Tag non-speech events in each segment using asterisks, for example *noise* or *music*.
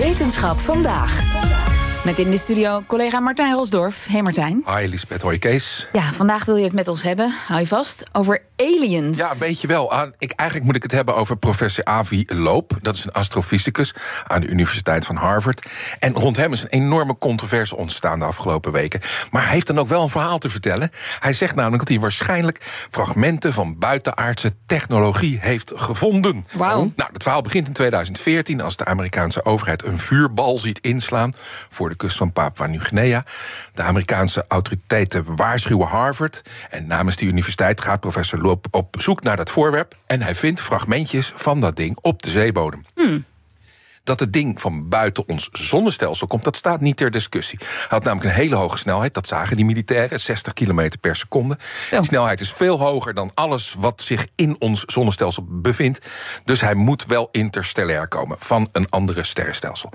Wetenschap vandaag. Met in de studio collega Martijn Rosdorf. Hey Martijn. Hi Lisbeth, hoi Kees. Ja, vandaag wil je het met ons hebben, hou je vast, over aliens. Ja, weet je wel. Ik, eigenlijk moet ik het hebben over professor Avi Loop. Dat is een astrofysicus aan de Universiteit van Harvard. En rond hem is een enorme controverse ontstaan de afgelopen weken. Maar hij heeft dan ook wel een verhaal te vertellen. Hij zegt namelijk dat hij waarschijnlijk fragmenten van buitenaardse technologie heeft gevonden. Wauw. Nou, het verhaal begint in 2014 als de Amerikaanse overheid een vuurbal ziet inslaan voor de kust van Papua Nieuw-Guinea. De Amerikaanse autoriteiten waarschuwen Harvard. En namens die universiteit gaat professor Loop op zoek naar dat voorwerp. En hij vindt fragmentjes van dat ding op de zeebodem. Dat het ding van buiten ons zonnestelsel komt, dat staat niet ter discussie. Hij had namelijk een hele hoge snelheid, dat zagen die militairen, 60 km per seconde. Die snelheid is veel hoger dan alles wat zich in ons zonnestelsel bevindt. Dus hij moet wel interstellair komen, van een andere sterrenstelsel.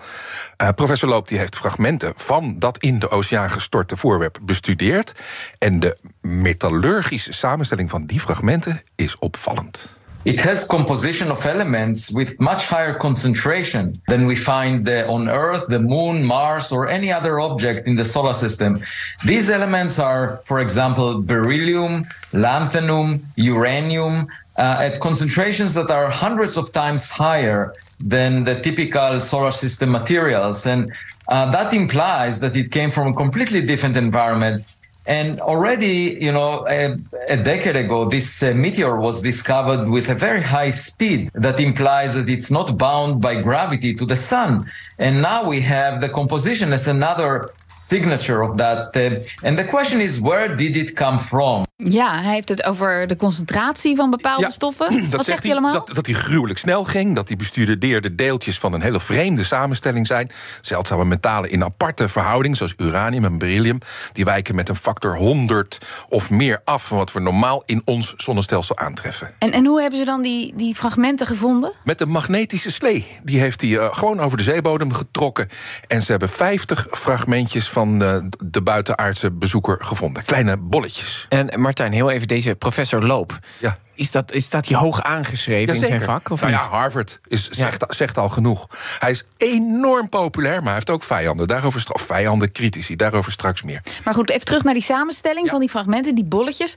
Eh, professor Loop die heeft fragmenten van dat in de oceaan gestorte voorwerp bestudeerd. En de metallurgische samenstelling van die fragmenten is opvallend. It has composition of elements with much higher concentration than we find uh, on Earth, the Moon, Mars, or any other object in the solar system. These elements are, for example, beryllium, lanthanum, uranium, uh, at concentrations that are hundreds of times higher than the typical solar system materials. And uh, that implies that it came from a completely different environment. And already, you know, a, a decade ago, this uh, meteor was discovered with a very high speed that implies that it's not bound by gravity to the sun. And now we have the composition as another signature of that. Uh, and the question is, where did it come from? Ja, hij heeft het over de concentratie van bepaalde Ja, stoffen. *clears throat* Wat zegt hij allemaal? Dat, dat hij gruwelijk snel ging. Dat hij bestudeerde deeltjes van een hele vreemde samenstelling zijn. Zeldzame metalen in aparte verhouding, zoals uranium en beryllium. Die wijken met een factor 100 of meer af van wat we normaal in ons zonnestelsel aantreffen. En, en hoe hebben ze dan die, die fragmenten gevonden? Met een magnetische slee. Die heeft hij eh, gewoon over de zeebodem getrokken. En ze hebben 50 fragmentjes van eh, de buitenaardse bezoeker gevonden. Kleine bolletjes. En Martijn, heel even deze professor Loop. Ja. Is dat, is, staat hij hoog aangeschreven in zijn vak? Of nou niet? ja, Harvard is, Ja. zegt, zegt al genoeg. Hij is enorm populair, maar hij heeft ook vijanden. Daarover, of vijanden, critici, daarover straks meer. Maar goed, even terug naar die samenstelling Ja. van die fragmenten, die bolletjes.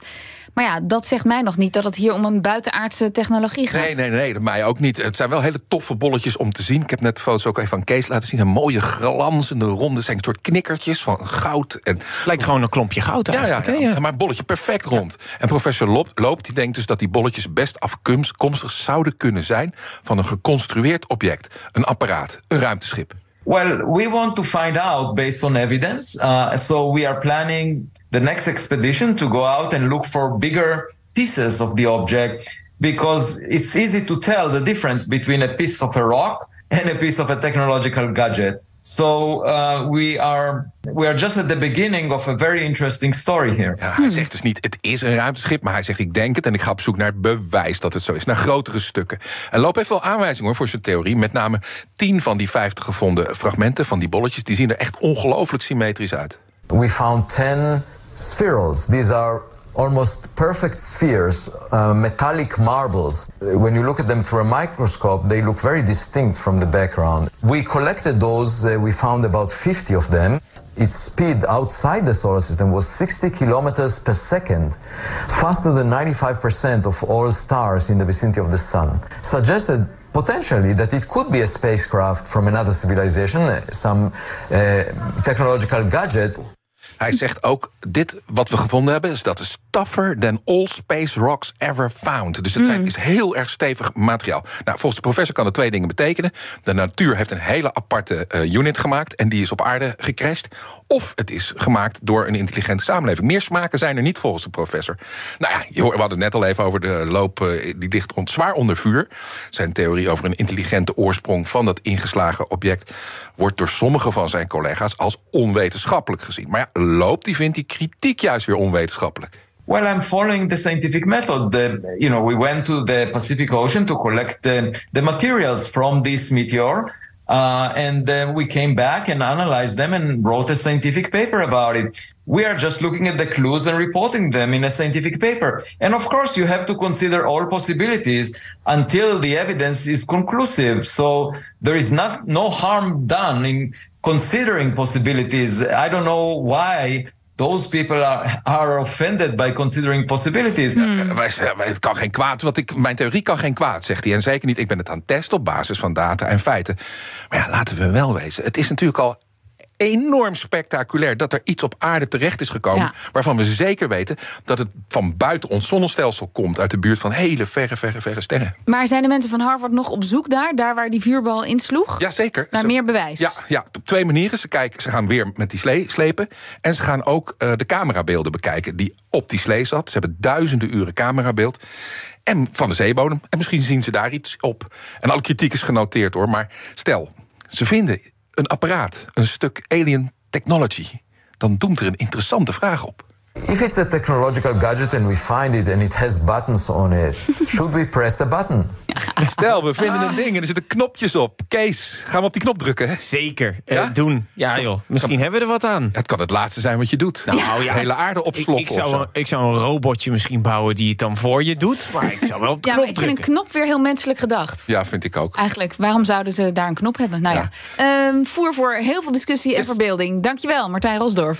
Maar ja, dat zegt mij nog niet dat het hier om een buitenaardse technologie gaat. Nee, nee, nee, dat mij ook niet. Het zijn wel hele toffe bolletjes om te zien. Ik heb net de foto's ook even van Kees laten zien. Een mooie glanzende ronde. Zijn een soort knikkertjes van goud. En Lijkt gewoon een klompje goud Ja, ja, eigenlijk. ja. Ja. maar een bolletje perfect rond. En professor Loop, Loop die denkt dus dat die bolletjes best afkomstig zouden kunnen zijn van een geconstrueerd object. Een apparaat, een ruimteschip. Well, we want to find out based on evidence. Uh, so we are planning the next expedition to go out and look for bigger pieces of the object because it's easy to tell the difference between a piece of a rock and a piece of a technological gadget. So uh, we are we are just at the beginning of a very interesting story here. Ja, hij zegt dus niet, het is een ruimteschip, maar hij zegt, ik denk het en ik ga op zoek naar bewijs dat het zo is, naar grotere stukken. En Loop heeft wel aanwijzingen hoor, voor zijn theorie. Met name 10 van die 50 gevonden fragmenten van die bolletjes, die zien er echt ongelooflijk symmetrisch uit. we found 10 spherules. These are almost perfect spheres, uh, metallic marbles. When you look at them through a microscope, they look very distinct from the background. We collected those, uh, we found about 50 of them. Its speed outside the solar system was 60 kilometers per second, faster than 95% of all stars in the vicinity of the sun. Suggested potentially that it could be a spacecraft from another civilization, some uh, technological gadget. Hij zegt ook, dit wat we gevonden hebben... is dat is tougher than all space rocks ever found. Dus het zijn, is heel erg stevig materiaal. Nou, volgens de professor kan dat twee dingen betekenen. De natuur heeft een hele aparte eh, unit gemaakt... en die is op aarde gecrashed. Of het is gemaakt door een intelligente samenleving. Meer smaken zijn er niet volgens de professor. Nou ja, we hadden het net al even over de loop... eh, die ligt rond zwaar onder vuur. Zijn theorie over een intelligente oorsprong van dat ingeslagen object... wordt door sommige van zijn collega's als onwetenschappelijk gezien. Maar ja, Loop die vindt die kritiek juist weer onwetenschappelijk. Well, I'm following the scientific method. The, you know, we went to the Pacific Ocean to collect the, the materials from this meteor. Uh, and then we came back and analyzed them and wrote a scientific paper about it. We are just looking at the clues and reporting them in a scientific paper. And of course, you have to consider all possibilities until the evidence is conclusive. So there is not, no harm done in considering possibilities. I don't know why those people are, are offended by considering possibilities. Wij, wij- het kan geen kwaad, want ik, mijn theorie kan geen kwaad, zegt hij. En zeker niet, ik ben het aan het testen op basis van data en feiten. Maar ja, laten we wel wezen. Het is natuurlijk al enorm spectaculair dat er iets op aarde terecht is gekomen... Ja. waarvan we zeker weten dat het van buiten ons zonnestelsel komt... uit de buurt van hele verre, verre, verre sterren. Maar zijn de mensen van Harvard nog op zoek daar, daar waar die vuurbal insloeg? Jazeker. Naar Ze- meer bewijs? Ja, ja, op twee manieren. Ze, kijken, ze gaan weer met die slee slepen. En ze gaan ook eh, de camerabeelden bekijken die op die slee zat. Ze hebben duizenden uren camerabeeld. En van de zeebodem. En misschien zien ze daar iets op. En alle kritiek is genoteerd hoor. Maar stel, ze vinden een apparaat, een stuk alien technology. Dan doemt er een interessante vraag op. If it's a technological gadget and we find it and it has buttons on it, *laughs* should we press the button? *laughs* Stel, we vinden een ding en er zitten knopjes op. Kees, gaan we op die knop drukken? Hè? Zeker. eh, Ja? doen. Ja, joh. Misschien hebben we er wat aan. Het kan het laatste zijn wat je doet. Nou, De ja. hele aarde opslokken ik, of zou, ik zou een robotje misschien bouwen die het dan voor je doet. Maar ik zou wel op de Ja, maar knop ik vind een knop weer heel menselijk gedacht. Ja, vind ik ook. Eigenlijk, waarom zouden ze daar een knop hebben? Nou ja, Ehm, voer voor heel veel discussie en verbeelding. Dankjewel, Martijn Rosdorf.